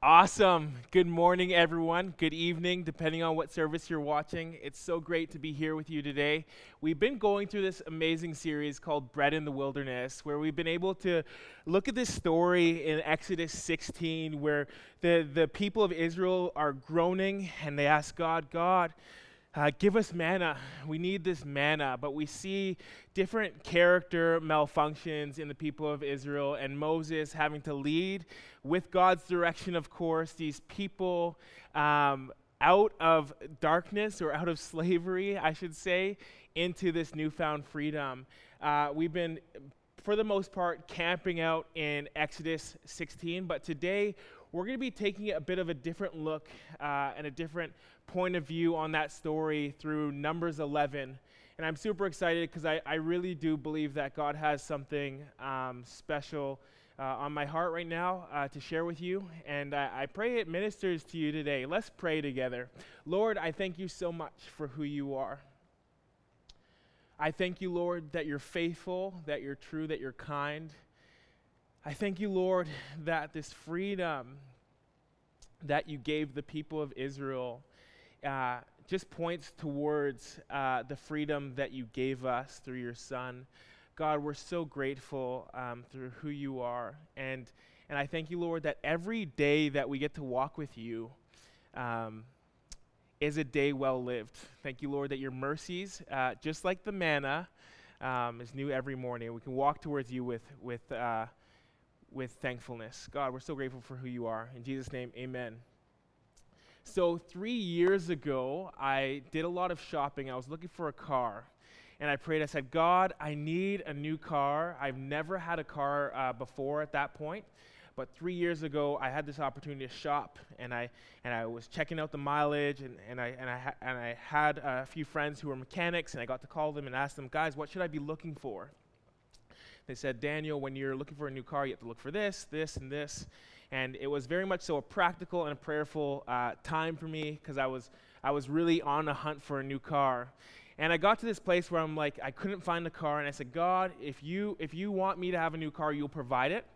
Awesome. Good morning, everyone. Good evening, depending on what service you're watching. It's so great to be here with you today. We've been going through this amazing series called Bread in the Wilderness, where we've been able to look at this story in Exodus 16, where the, the people of Israel are groaning and they ask God, God, uh, give us manna. We need this manna. But we see different character malfunctions in the people of Israel, and Moses having to lead with God's direction, of course, these people um, out of darkness or out of slavery, I should say, into this newfound freedom. Uh, we've been, for the most part, camping out in Exodus 16, but today we're going to be taking a bit of a different look uh, and a different point of view on that story through Numbers 11. And I'm super excited because I, I really do believe that God has something um, special uh, on my heart right now uh, to share with you. And I, I pray it ministers to you today. Let's pray together. Lord, I thank you so much for who you are. I thank you, Lord, that you're faithful, that you're true, that you're kind. I thank you, Lord, that this freedom that you gave the people of Israel uh, just points towards uh, the freedom that you gave us through your Son. God, we're so grateful um, through who you are. And, and I thank you, Lord, that every day that we get to walk with you um, is a day well lived. Thank you, Lord, that your mercies, uh, just like the manna, um, is new every morning. We can walk towards you with, with, uh, with thankfulness. God, we're so grateful for who you are. In Jesus' name, amen. So, three years ago, I did a lot of shopping. I was looking for a car. And I prayed, I said, God, I need a new car. I've never had a car uh, before at that point. But three years ago, I had this opportunity to shop, and I, and I was checking out the mileage, and, and, I, and, I, ha- and I had a few friends who were mechanics, and I got to call them and ask them, guys, what should I be looking for? They said, Daniel, when you're looking for a new car, you have to look for this, this, and this. And it was very much so a practical and a prayerful uh, time for me because I was, I was really on a hunt for a new car. And I got to this place where I'm like, I couldn't find a car. And I said, God, if you, if you want me to have a new car, you'll provide it.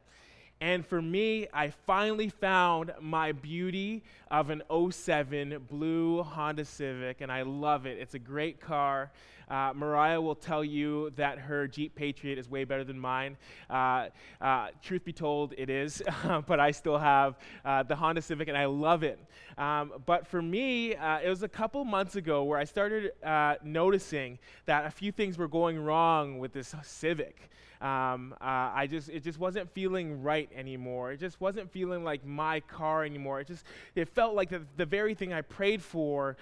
And for me, I finally found my beauty of an 07 blue Honda Civic, and I love it. It's a great car. Uh, Mariah will tell you that her Jeep Patriot is way better than mine. Uh, uh, truth be told, it is, but I still have uh, the Honda Civic, and I love it. Um, but for me, uh, it was a couple months ago where I started uh, noticing that a few things were going wrong with this Civic um, uh, I just it just wasn't feeling right anymore. It just wasn't feeling like my car anymore. It just it felt like the, the very thing I prayed for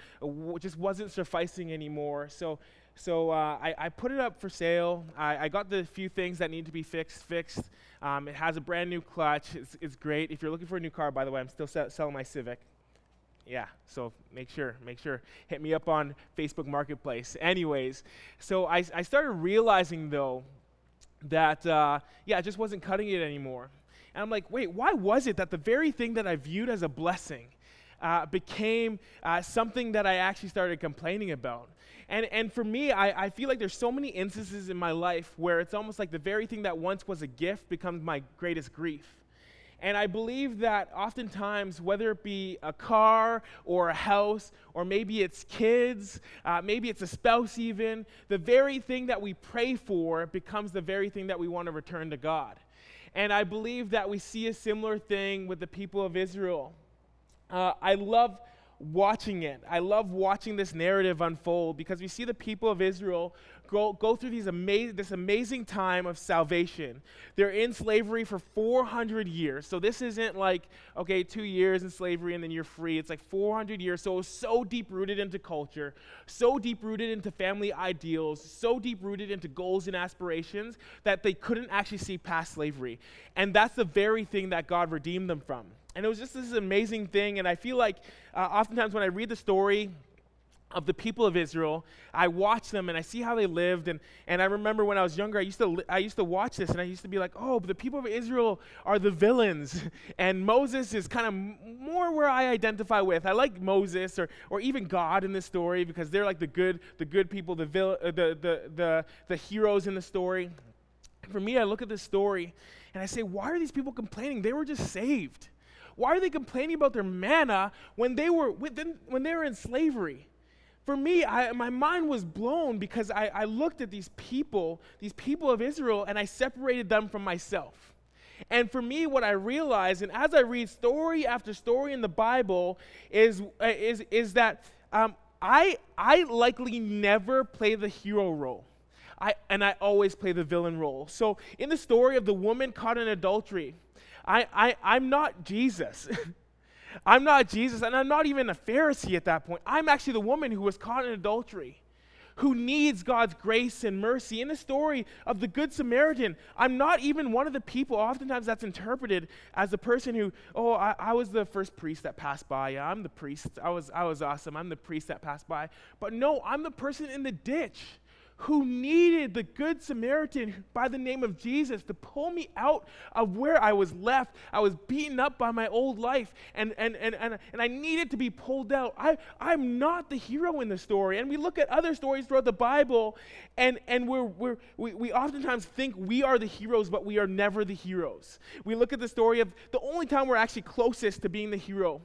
just wasn't sufficing anymore. So so uh, I, I, put it up for sale. I, I, got the few things that need to be fixed fixed. Um, it has a brand new clutch. It's, it's, great. If you're looking for a new car, by the way, I'm still se- selling my Civic. Yeah, so make sure, make sure, hit me up on Facebook Marketplace. Anyways, so I, I started realizing though that, uh, yeah, it just wasn't cutting it anymore. And I'm like, wait, why was it that the very thing that I viewed as a blessing uh, became uh, something that I actually started complaining about? And, and for me, I, I feel like there's so many instances in my life where it's almost like the very thing that once was a gift becomes my greatest grief. And I believe that oftentimes, whether it be a car or a house, or maybe it's kids, uh, maybe it's a spouse, even, the very thing that we pray for becomes the very thing that we want to return to God. And I believe that we see a similar thing with the people of Israel. Uh, I love watching it. I love watching this narrative unfold because we see the people of Israel go, go through these amazing, this amazing time of salvation. They're in slavery for 400 years. So this isn't like, okay, two years in slavery and then you're free. It's like 400 years. So so deep rooted into culture, so deep rooted into family ideals, so deep rooted into goals and aspirations that they couldn't actually see past slavery. And that's the very thing that God redeemed them from. And it was just this amazing thing. And I feel like uh, oftentimes when I read the story, of the people of Israel. I watch them and I see how they lived. And, and I remember when I was younger, I used, to, I used to watch this and I used to be like, oh, the people of Israel are the villains. And Moses is kind of more where I identify with. I like Moses or, or even God in this story because they're like the good, the good people, the, vil- uh, the, the, the, the heroes in the story. For me, I look at this story and I say, why are these people complaining? They were just saved. Why are they complaining about their manna when they were, when they were in slavery? For me, I, my mind was blown because I, I looked at these people, these people of Israel, and I separated them from myself. And for me, what I realized, and as I read story after story in the Bible, is, uh, is, is that um, I, I likely never play the hero role. I, and I always play the villain role. So in the story of the woman caught in adultery, I, I, I'm not Jesus. I'm not Jesus, and I'm not even a Pharisee at that point. I'm actually the woman who was caught in adultery, who needs God's grace and mercy. In the story of the Good Samaritan, I'm not even one of the people. Oftentimes that's interpreted as the person who, oh, I, I was the first priest that passed by. Yeah, I'm the priest. I was, I was awesome. I'm the priest that passed by. But no, I'm the person in the ditch who needed the Good Samaritan by the name of Jesus to pull me out of where I was left. I was beaten up by my old life, and, and, and, and, and I needed to be pulled out. I, I'm not the hero in the story. And we look at other stories throughout the Bible, and, and we're, we're, we, we oftentimes think we are the heroes, but we are never the heroes. We look at the story of the only time we're actually closest to being the hero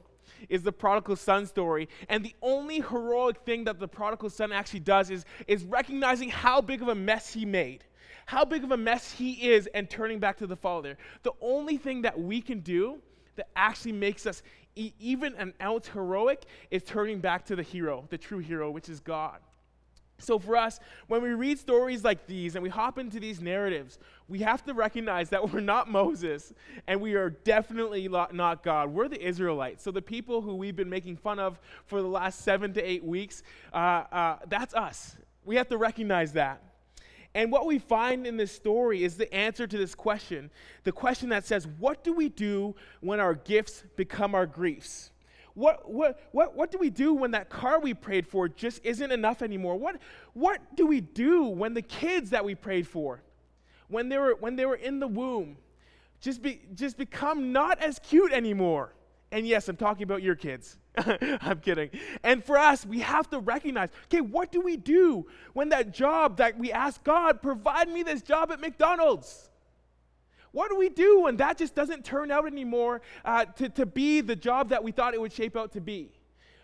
is the prodigal son story. And the only heroic thing that the prodigal son actually does is, is recognizing how big of a mess he made, how big of a mess he is, and turning back to the Father. The only thing that we can do that actually makes us e- even an ounce heroic is turning back to the hero, the true hero, which is God. So, for us, when we read stories like these and we hop into these narratives, we have to recognize that we're not Moses and we are definitely not God. We're the Israelites. So, the people who we've been making fun of for the last seven to eight weeks, uh, uh, that's us. We have to recognize that. And what we find in this story is the answer to this question the question that says, What do we do when our gifts become our griefs? What, what, what, what do we do when that car we prayed for just isn't enough anymore? What, what do we do when the kids that we prayed for, when they were, when they were in the womb, just, be, just become not as cute anymore? And yes, I'm talking about your kids. I'm kidding. And for us, we have to recognize okay, what do we do when that job that we ask God, provide me this job at McDonald's? What do we do when that just doesn't turn out anymore uh, to, to be the job that we thought it would shape out to be?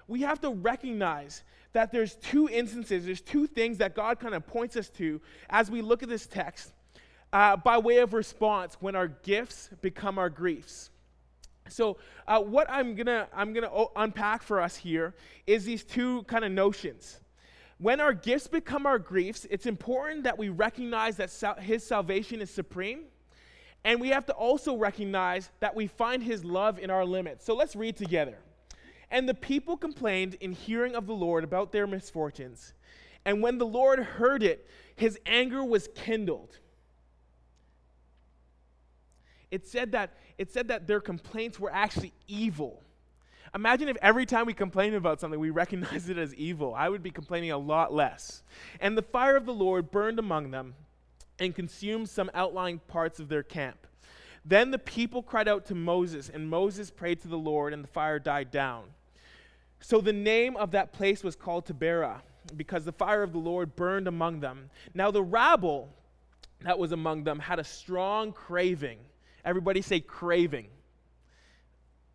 We have to recognize that there's two instances, there's two things that God kind of points us to as we look at this text uh, by way of response when our gifts become our griefs. So, uh, what I'm gonna I'm gonna o- unpack for us here is these two kind of notions. When our gifts become our griefs, it's important that we recognize that sal- His salvation is supreme, and we have to also recognize that we find his love in our limits. So let's read together. And the people complained in hearing of the Lord about their misfortunes. And when the Lord heard it, his anger was kindled. It said that, it said that their complaints were actually evil. Imagine if every time we complain about something, we recognize it as evil. I would be complaining a lot less. And the fire of the Lord burned among them and consumed some outlying parts of their camp. Then the people cried out to Moses, and Moses prayed to the Lord, and the fire died down. So the name of that place was called Taberah, because the fire of the Lord burned among them. Now the rabble that was among them had a strong craving. Everybody say craving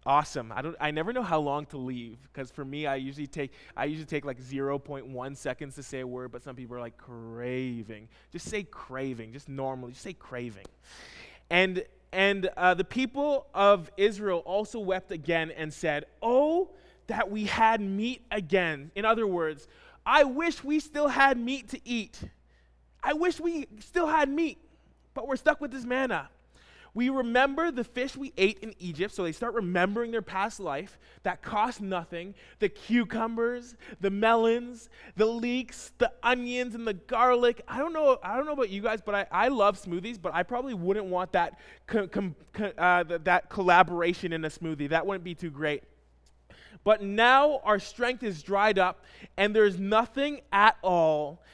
awesome. I don't I never know how long to leave because for me I usually take I usually take like 0.1 seconds to say a word, but some people are like craving. Just say craving, just normally, just say craving. And and uh, the people of Israel also wept again and said, "Oh, that we had meat again." In other words, I wish we still had meat to eat. I wish we still had meat, but we're stuck with this manna. We remember the fish we ate in Egypt, so they start remembering their past life that cost nothing the cucumbers, the melons, the leeks, the onions, and the garlic. I don't know, I don't know about you guys, but I, I love smoothies, but I probably wouldn't want that, co- com, co- uh, th- that collaboration in a smoothie. That wouldn't be too great. But now our strength is dried up, and there's nothing at all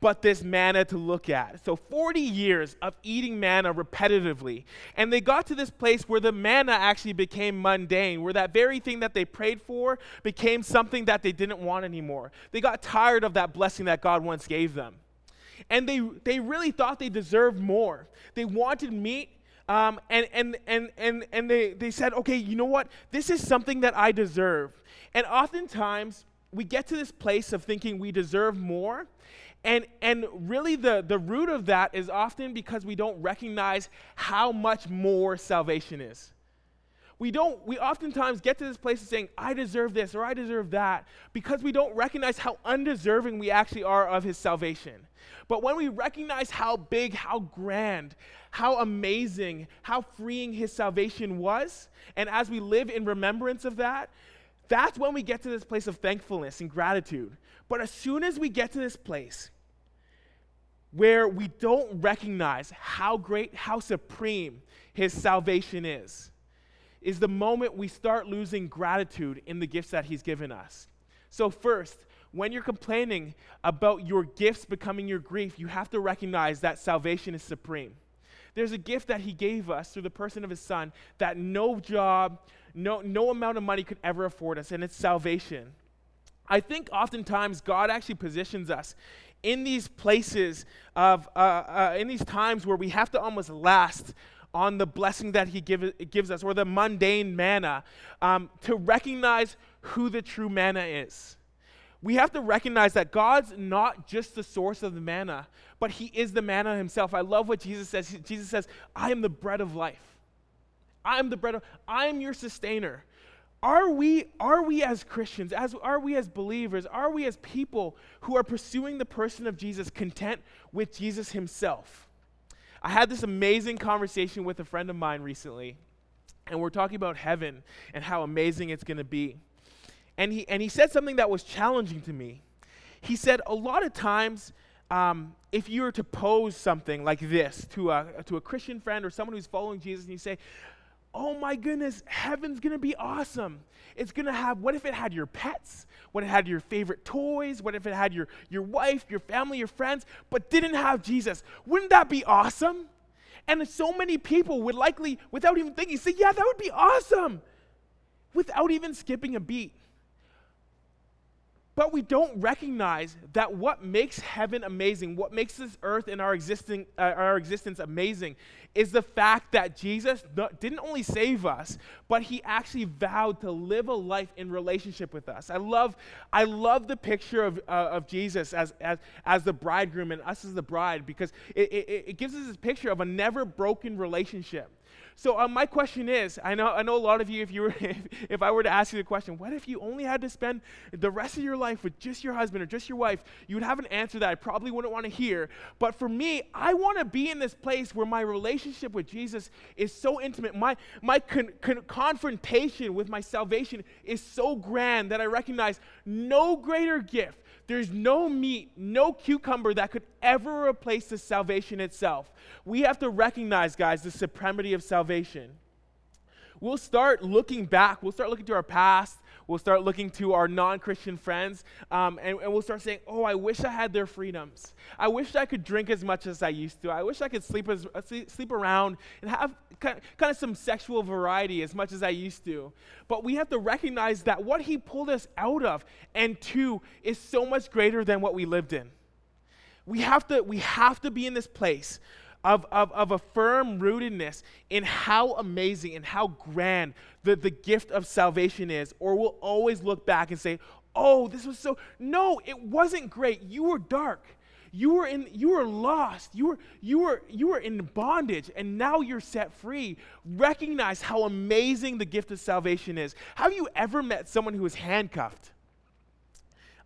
but this manna to look at. So 40 years of eating manna repetitively. And they got to this place where the manna actually became mundane, where that very thing that they prayed for became something that they didn't want anymore. They got tired of that blessing that God once gave them. And they, they really thought they deserved more. They wanted meat Um, and and, and, and, and they, they said, okay, you know what? This is something that I deserve. And oftentimes, we get to this place of thinking we deserve more. And, and really, the, the root of that is often because we don't recognize how much more salvation is. We don't, we oftentimes get to this place of saying, I deserve this or I deserve that, because we don't recognize how undeserving we actually are of his salvation. But when we recognize how big, how grand, how amazing, how freeing his salvation was, and as we live in remembrance of that, that's when we get to this place of thankfulness and gratitude. But as soon as we get to this place where we don't recognize how great, how supreme his salvation is, is the moment we start losing gratitude in the gifts that he's given us. So, first, when you're complaining about your gifts becoming your grief, you have to recognize that salvation is supreme. There's a gift that he gave us through the person of his son that no job, no, no amount of money could ever afford us, and it's salvation. I think oftentimes God actually positions us in these places of, uh, uh, in these times where we have to almost last on the blessing that He give, gives us, or the mundane manna, um, to recognize who the true manna is. We have to recognize that God's not just the source of the manna, but He is the manna Himself. I love what Jesus says. Jesus says, I am the bread of life. I am the bread of, I am your sustainer. Are we, are we as Christians, as are we as believers, are we as people who are pursuing the person of Jesus content with Jesus himself? I had this amazing conversation with a friend of mine recently, and we're talking about heaven and how amazing it's going to be. And he, and he said something that was challenging to me. He said, A lot of times, um, if you were to pose something like this to a, to a Christian friend or someone who's following Jesus, and you say, oh my goodness, heaven's gonna be awesome. It's gonna have, what if it had your pets? What if it had your favorite toys? What if it had your, your wife, your family, your friends, but didn't have Jesus? Wouldn't that be awesome? And so many people would likely, without even thinking, say, yeah, that would be awesome, without even skipping a beat. But we don't recognize that what makes heaven amazing, what makes this earth and our, existing, uh, our existence amazing, is the fact that Jesus didn't only save us, but he actually vowed to live a life in relationship with us. I love, I love the picture of, uh, of Jesus as, as, as the bridegroom and us as the bride because it, it, it gives us this picture of a never broken relationship. So uh, my question is, I know, I know a lot of you, if you were, if, if I were to ask you the question, what if you only had to spend the rest of your life with just your husband or just your wife? You would have an answer that I probably wouldn't want to hear. But for me, I want to be in this place where my relationship with Jesus is so intimate. My, my con- con- confrontation with my salvation is so grand that I recognize no greater gift there's no meat, no cucumber that could ever replace the salvation itself. We have to recognize, guys, the supremacy of salvation. We'll start looking back, we'll start looking to our past, we'll start looking to our non Christian friends, um, and, and, we'll start saying, Oh, I wish I had their freedoms. I wish I could drink as much as I used to. I wish I could sleep, as, uh, sleep around and have kind of some sexual variety as much as I used to. But we have to recognize that what He pulled us out of and to is so much greater than what we lived in. We have to, we have to be in this place of, of, of a firm rootedness in how amazing and how grand the, the gift of salvation is, or we'll always look back and say, oh, this was so. No, it wasn't great. You were dark. You were in you were lost. You were you were you were in bondage and now you're set free. Recognize how amazing the gift of salvation is. Have you ever met someone who was handcuffed?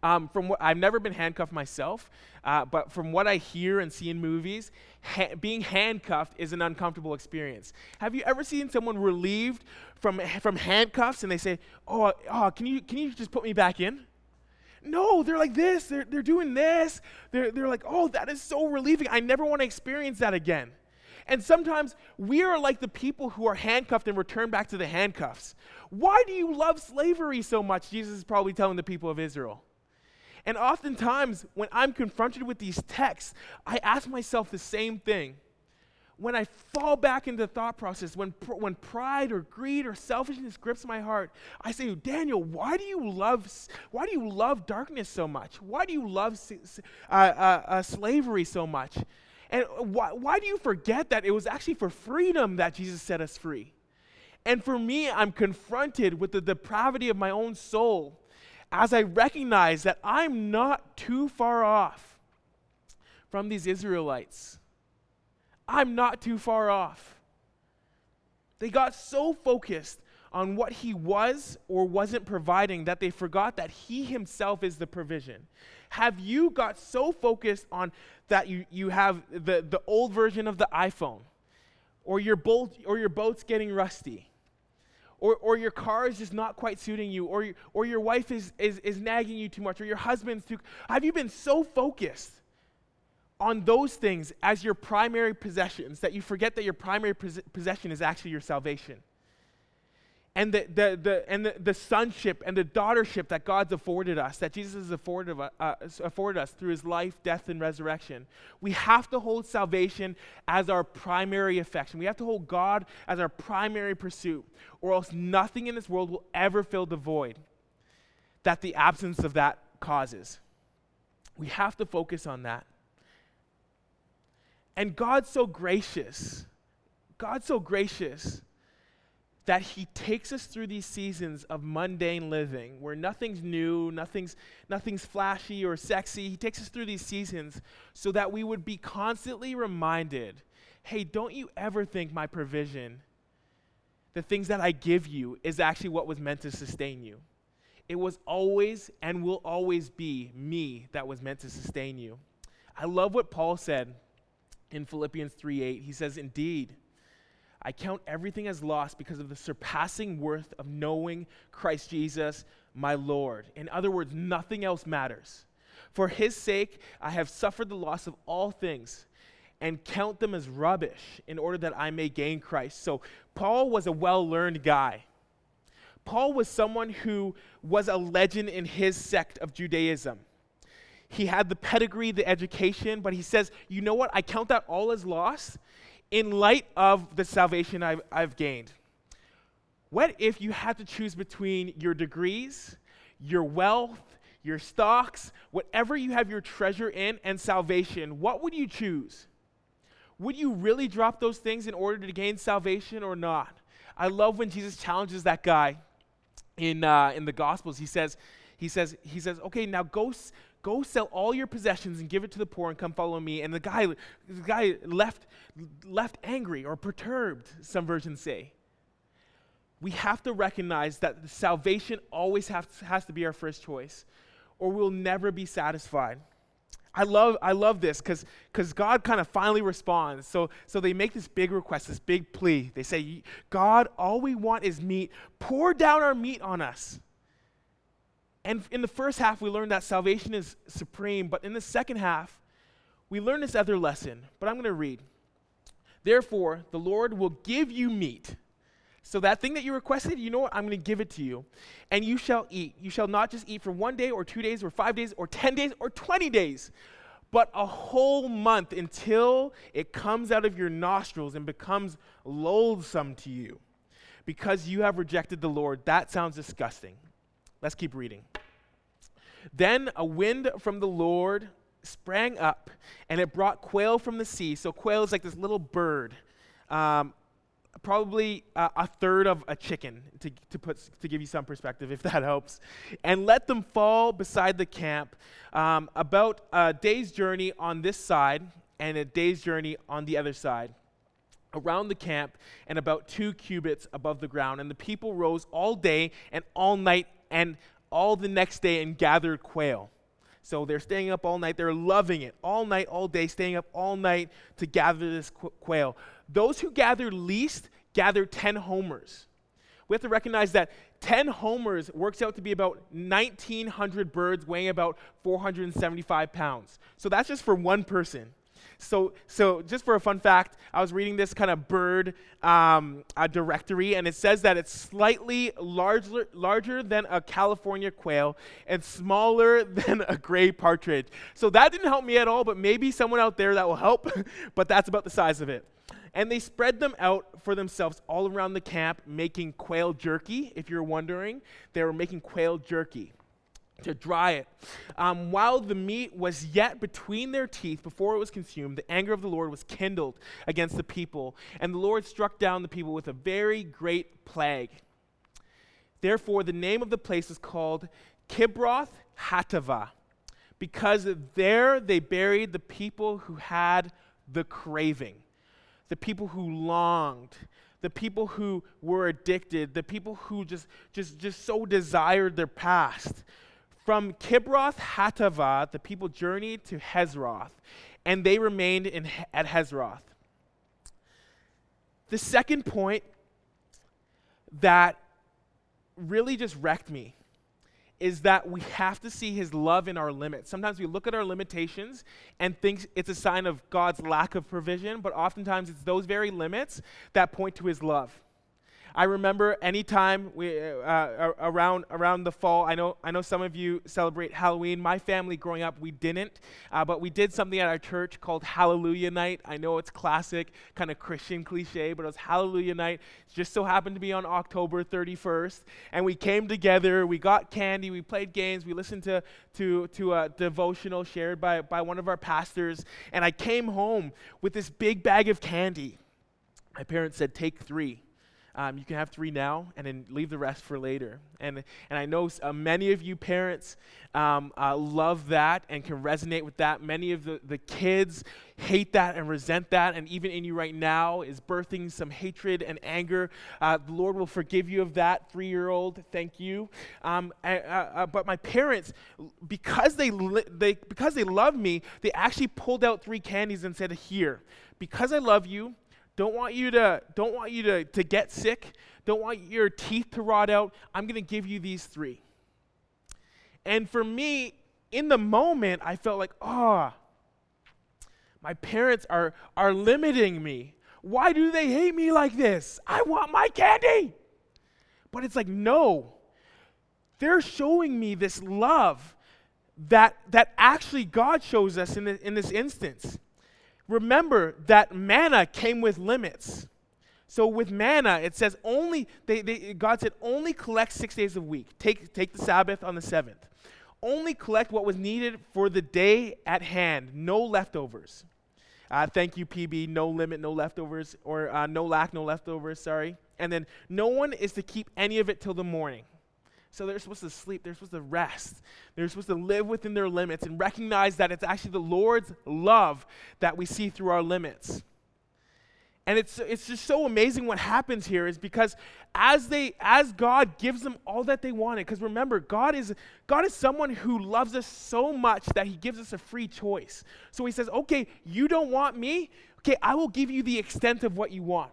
Um, from what I've never been handcuffed myself, uh, but from what I hear and see in movies, ha- being handcuffed is an uncomfortable experience. Have you ever seen someone relieved from from handcuffs and they say, "Oh, oh can you can you just put me back in?" No, they're like this. They're, they're doing this. They're, they're like, oh, that is so relieving. I never want to experience that again. And sometimes we are like the people who are handcuffed and return back to the handcuffs. Why do you love slavery so much? Jesus is probably telling the people of Israel. And oftentimes, when I'm confronted with these texts, I ask myself the same thing. When I fall back into the thought process, when, pr- when pride or greed or selfishness grips my heart, I say, Daniel, why do you love, why do you love darkness so much? Why do you love uh, uh, uh, slavery so much? And why, why do you forget that it was actually for freedom that Jesus set us free? And for me, I'm confronted with the depravity of my own soul as I recognize that I'm not too far off from these Israelites. I'm not too far off. They got so focused on what he was or wasn't providing that they forgot that he himself is the provision. Have you got so focused on that you, you have the, the old version of the iPhone, or your, boat, or your boat's getting rusty, or, or your car is just not quite suiting you, or, or your wife is, is, is nagging you too much, or your husband's too. Have you been so focused on those things as your primary possessions that you forget that your primary pos- possession is actually your salvation? And the, the, the, and the, the sonship and the daughtership that God's afforded us, that Jesus has afforded, uh, afforded us through his life, death, and resurrection. We have to hold salvation as our primary affection. We have to hold God as our primary pursuit, or else nothing in this world will ever fill the void that the absence of that causes. We have to focus on that. And God's so gracious. God's so gracious that he takes us through these seasons of mundane living where nothing's new, nothing's, nothing's flashy or sexy. He takes us through these seasons so that we would be constantly reminded hey, don't you ever think my provision, the things that I give you, is actually what was meant to sustain you. It was always and will always be me that was meant to sustain you. I love what Paul said in Philippians 3 8. He says, Indeed, I count everything as lost because of the surpassing worth of knowing Christ Jesus, my Lord. In other words, nothing else matters. For his sake, I have suffered the loss of all things and count them as rubbish in order that I may gain Christ. So, Paul was a well learned guy. Paul was someone who was a legend in his sect of Judaism. He had the pedigree, the education, but he says, You know what? I count that all as loss in light of the salvation I've, I've gained, what if you had to choose between your degrees, your wealth, your stocks, whatever you have your treasure in, and salvation? What would you choose? Would you really drop those things in order to gain salvation or not? I love when Jesus challenges that guy in, uh, in the Gospels. He says, he says, he says, okay, now go, go sell all your possessions and give it to the poor and come follow me. And the guy, the guy left, left angry or perturbed, some versions say. We have to recognize that salvation always has, has to be our first choice, or we'll never be satisfied. I love, I love this because God kind of finally responds. So, so they make this big request, this big plea. They say, God, all we want is meat. Pour down our meat on us. And in the first half, we learned that salvation is supreme, but in the second half, we learn this other lesson. But I'm going to read. Therefore, the Lord will give you meat. So that thing that you requested, you know what? I'm going to give it to you. And you shall eat. You shall not just eat for one day or two days or five days or 10 days or 20 days, but a whole month until it comes out of your nostrils and becomes loathsome to you because you have rejected the Lord. That sounds disgusting. Let's keep reading. Then a wind from the Lord sprang up, and it brought quail from the sea. So, quail is like this little bird, um, probably a third of a chicken, to, to, put, to give you some perspective, if that helps. And let them fall beside the camp, um, about a day's journey on this side and a day's journey on the other side around the camp and about two cubits above the ground. And the people rose all day and all night and all the next day and gathered quail. So they're staying up all night. They're loving it all night, all day, staying up all night to gather this quail. Those who gathered least gathered 10 homers. We have to recognize that 10 homers works out to be about 1,900 birds weighing about 475 pounds. So that's just for one person. So, so just for a fun fact, I was reading this kind of bird um, directory, and it says that it's slightly larger, larger than a California quail and smaller than a gray partridge. So that didn't help me at all, but maybe someone out there that will help, but that's about the size of it. And they spread them out for themselves all around the camp, making quail jerky. If you're wondering, they were making quail jerky. To dry it. Um, while the meat was yet between their teeth before it was consumed, the anger of the Lord was kindled against the people, and the Lord struck down the people with a very great plague. Therefore, the name of the place is called Kibroth Hattaavah, because there they buried the people who had the craving, the people who longed, the people who were addicted, the people who just, just, just so desired their past. From Kibroth Hattaavah, the people journeyed to Hezroth, and they remained in, at Hezroth. The second point that really just wrecked me is that we have to see his love in our limits. Sometimes we look at our limitations and think it's a sign of God's lack of provision, but oftentimes it's those very limits that point to his love. I remember anytime we, uh, uh, around, around the fall, I know, I know some of you celebrate Halloween. My family growing up, we didn't, uh, but we did something at our church called Hallelujah Night. I know it's classic, kind of Christian cliche, but it was Hallelujah Night. It just so happened to be on October 31st. And we came together, we got candy, we played games, we listened to, to, to a devotional shared by, by one of our pastors. And I came home with this big bag of candy. My parents said, Take three. Um, you can have three now and then leave the rest for later. And, and I know uh, many of you parents um, uh, love that and can resonate with that. Many of the, the kids hate that and resent that, and even in you right now is birthing some hatred and anger. Uh, the Lord will forgive you of that, three year old. Thank you. Um, but my parents, because they, li- they, because they love me, they actually pulled out three candies and said, Here, because I love you, don't want you to, don't want you to, to get sick. Don't want your teeth to rot out. I'm going to give you these three. And for me, in the moment, I felt like, oh, my parents are, are limiting me. Why do they hate me like this? I want my candy. But it's like, no. They're showing me this love that, that actually God shows us in, the, in this instance remember that manna came with limits. So with manna, it says only, they, they, God said, only collect six days a week. Take, take the Sabbath on the seventh. Only collect what was needed for the day at hand, no leftovers. Uh, thank you, PB. No limit, no leftovers, or uh, no lack, no leftovers, sorry. And then no one is to keep any of it till the morning. So they're supposed to sleep, they're supposed to rest, they're supposed to live within their limits and recognize that it's actually the Lord's love that we see through our limits. And it's, it's just so amazing what happens here is because as they as God gives them all that they wanted, because remember, God is God is someone who loves us so much that he gives us a free choice. So he says, okay, you don't want me? Okay, I will give you the extent of what you want.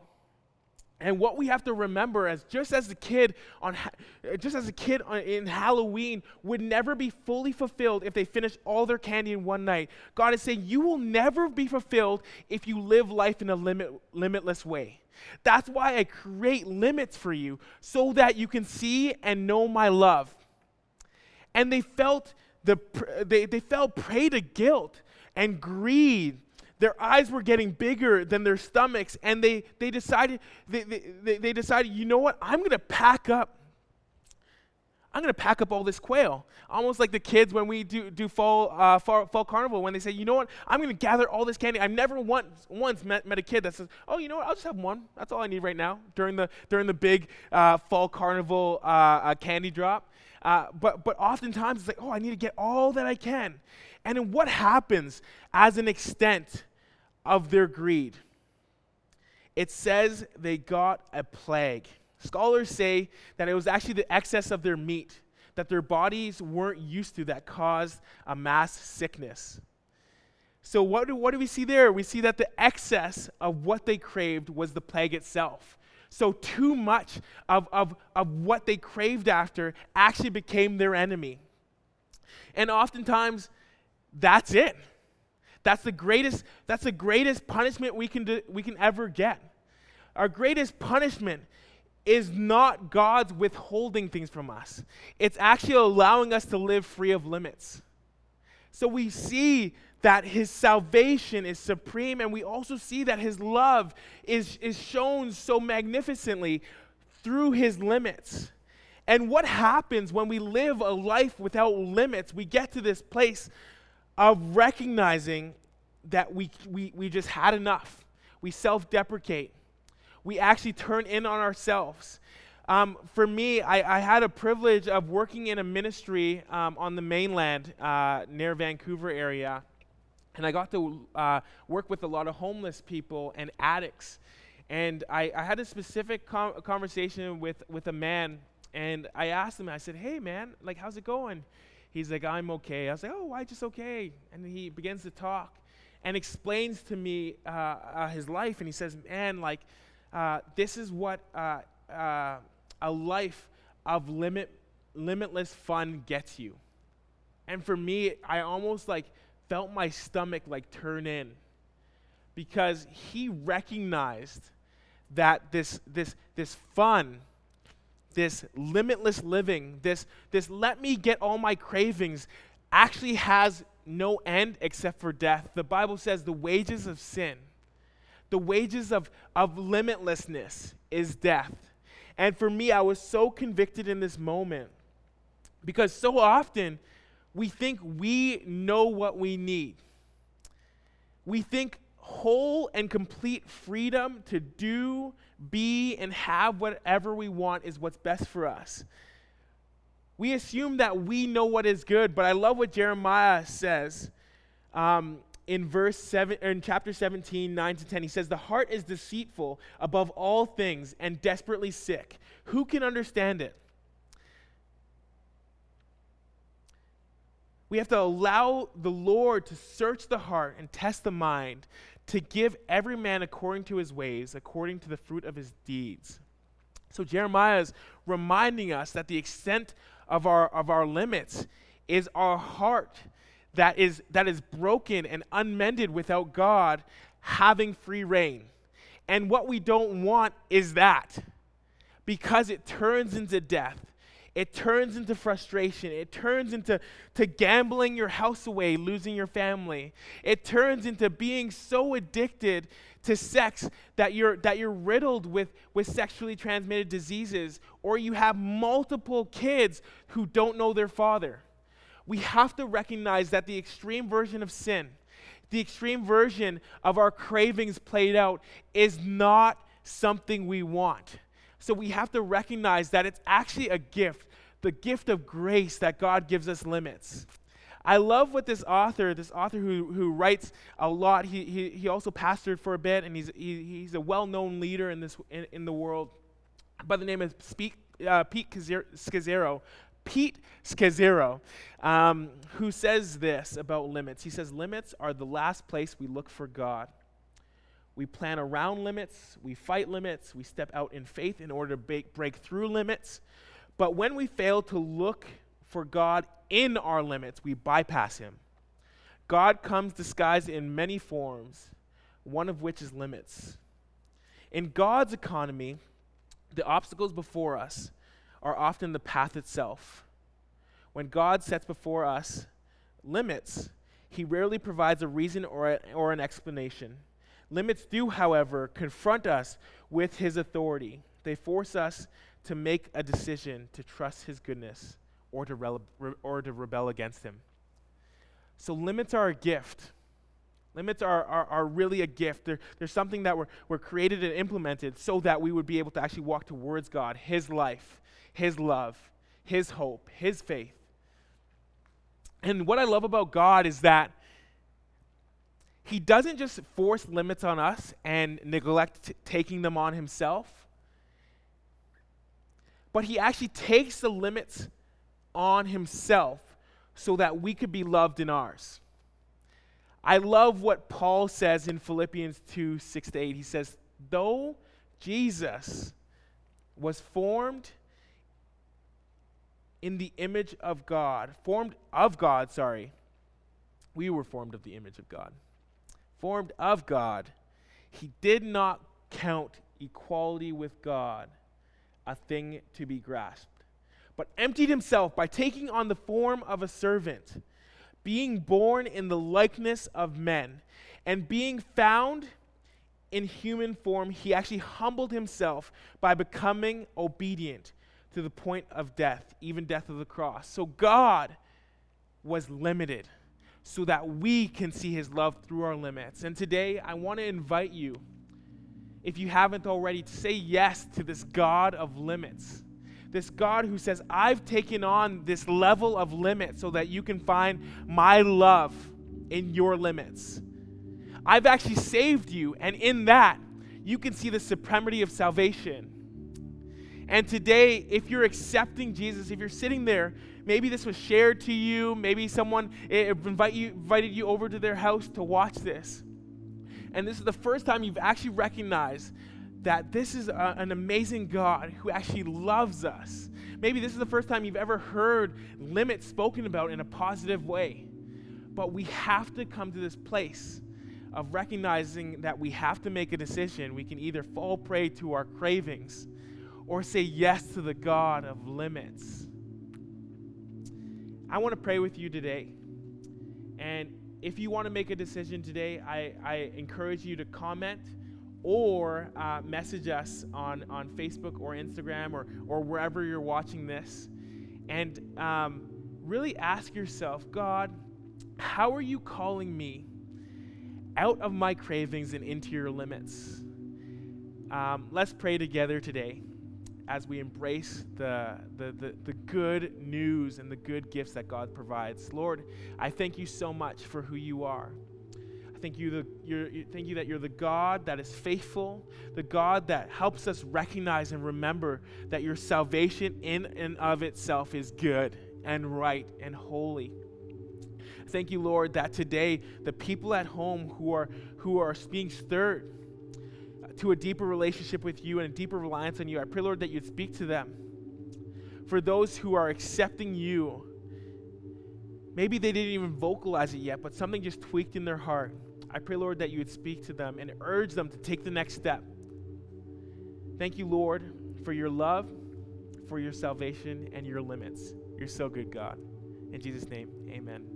And what we have to remember as just as a kid on just as a kid on, in Halloween would never be fully fulfilled if they finished all their candy in one night. God is saying you will never be fulfilled if you live life in a limit, limitless way. That's why I create limits for you so that you can see and know my love. And they felt the they, they fell prey to guilt and greed their eyes were getting bigger than their stomachs, and they, they decided, they, they, they decided, you know what, I'm gonna pack up. I'm gonna pack up all this quail. Almost like the kids when we do, do fall, uh, fall, fall carnival, when they say, you know what, I'm gonna gather all this candy. I've never once, once met, met a kid that says, oh, you know what, I'll just have one. That's all I need right now during the, during the big uh, fall carnival uh, uh candy drop. Uh, but, but oftentimes it's like, oh, I need to get all that I can. And then what happens as an extent of their greed? It says they got a plague. Scholars say that it was actually the excess of their meat that their bodies weren't used to that caused a mass sickness. So, what do, what do we see there? We see that the excess of what they craved was the plague itself. So, too much of, of, of what they craved after actually became their enemy. And oftentimes, that's it. That's the greatest, that's the greatest punishment we can, do, we can ever get. Our greatest punishment is not God's withholding things from us, it's actually allowing us to live free of limits. So we see that his salvation is supreme, and we also see that his love is, is shown so magnificently through his limits. And what happens when we live a life without limits? We get to this place of recognizing that we, we, we just had enough. We self deprecate. We actually turn in on ourselves. Um, for me, I, I, had a privilege of working in a ministry um, on the mainland uh, near Vancouver area. And I got to uh, work with a lot of homeless people and addicts. And I, I had a specific com- conversation with, with a man, and I asked him, I said, Hey, man, like, how's it going? He's like, I'm okay. I was like, Oh, why just okay? And he begins to talk and explains to me uh, uh, his life. And he says, Man, like, uh, this is what uh, uh, a life of limit, limitless fun gets you. And for me, I almost like felt my stomach like turn in because he recognized that this, this, this fun, this limitless living, this, this let me get all my cravings actually has no end except for death. The Bible says the wages of sin, the wages of, of limitlessness is death. And for me, I was so convicted in this moment because so often we think we know what we need. We think whole and complete freedom to do, be, and have whatever we want is what's best for us. We assume that we know what is good, but I love what Jeremiah says um, in verse seven, in chapter 17, 9 to 10. He says, The heart is deceitful above all things and desperately sick. Who can understand it? We have to allow the Lord to search the heart and test the mind, to give every man according to his ways, according to the fruit of his deeds. So Jeremiah is reminding us that the extent of our, of our limits is our heart that is, that is broken and unmended without God having free reign. And what we don't want is that because it turns into death it turns into frustration. It turns into to gambling your house away, losing your family. It turns into being so addicted to sex that you're that you're riddled with with sexually transmitted diseases or you have multiple kids who don't know their father. We have to recognize that the extreme version of sin, the extreme version of our cravings played out is not something we want. So we have to recognize that it's actually a gift, the gift of grace that God gives us limits. I love what this author, this author who, who writes a lot, he, he, he also pastored for a bit, and he's, he, he's a well known leader in, this, in, in the world by the name of Speak, uh, Pete Scazzero. Pete Scazzero, um, who says this about limits. He says, Limits are the last place we look for God. We plan around limits, we fight limits, we step out in faith in order to break, break through limits. But when we fail to look for God in our limits, we bypass Him. God comes disguised in many forms, one of which is limits. In God's economy, the obstacles before us are often the path itself. When God sets before us limits, He rarely provides a reason or, a, or an explanation. Limits do, however, confront us with his authority. They force us to make a decision to trust his goodness or to, re- or to rebel against him. So, limits are a gift. Limits are, are, are really a gift. They're, they're something that were, were created and implemented so that we would be able to actually walk towards God, His life, His love, His hope, His faith. And what I love about God is that he doesn't just force limits on us and neglect t- taking them on himself, but he actually takes the limits on himself so that we could be loved in ours. I love what Paul says in Philippians 2 6 to 8. He says, Though Jesus was formed in the image of God, formed of God, sorry, we were formed of the image of God formed of God, he did not count equality with God a thing to be grasped, but emptied himself by taking on the form of a servant, being born in the likeness of men, and being found in human form, he actually humbled himself by becoming obedient to the point of death, even death of the cross. So God was limited so that we can see his love through our limits. And today, I want to invite you, if you haven't already, to say yes to this God of limits. This God who says, I've taken on this level of limit so that you can find my love in your limits. I've actually saved you, and in that, you can see the supremacy of salvation. And today, if you're accepting Jesus, if you're sitting there, maybe this was shared to you, maybe someone eh, invite you, invited you over to their house to watch this. And this is the first time you've actually recognized that this is a, an amazing God who actually loves us. Maybe this is the first time you've ever heard limits spoken about in a positive way. But we have to come to this place of recognizing that we have to make a decision. We can either fall prey to our cravings or say yes to the God of limits. I want to pray with you today. And if you want to make a decision today, I, I encourage you to comment or uh, message us on, on Facebook or Instagram or, or wherever you're watching this. And um, really ask yourself God, how are you calling me out of my cravings and into your limits? Um, let's pray together today as we embrace the, the, the, the, good news and the good gifts that God provides. Lord, I thank you so much for who you are. I thank you, the, you're, thank you that you're the God that is faithful, the God that helps us recognize and remember that your salvation in and of itself is good and right and holy. Thank you, Lord, that today the people at home who are, who are being stirred to a deeper relationship with you and a deeper reliance on you. I pray, Lord, that you'd speak to them. For those who are accepting you, maybe they didn't even vocalize it yet, but something just tweaked in their heart. I pray, Lord, that you would speak to them and urge them to take the next step. Thank you, Lord, for your love, for your salvation, and your limits. You're so good, God. In Jesus' name, amen.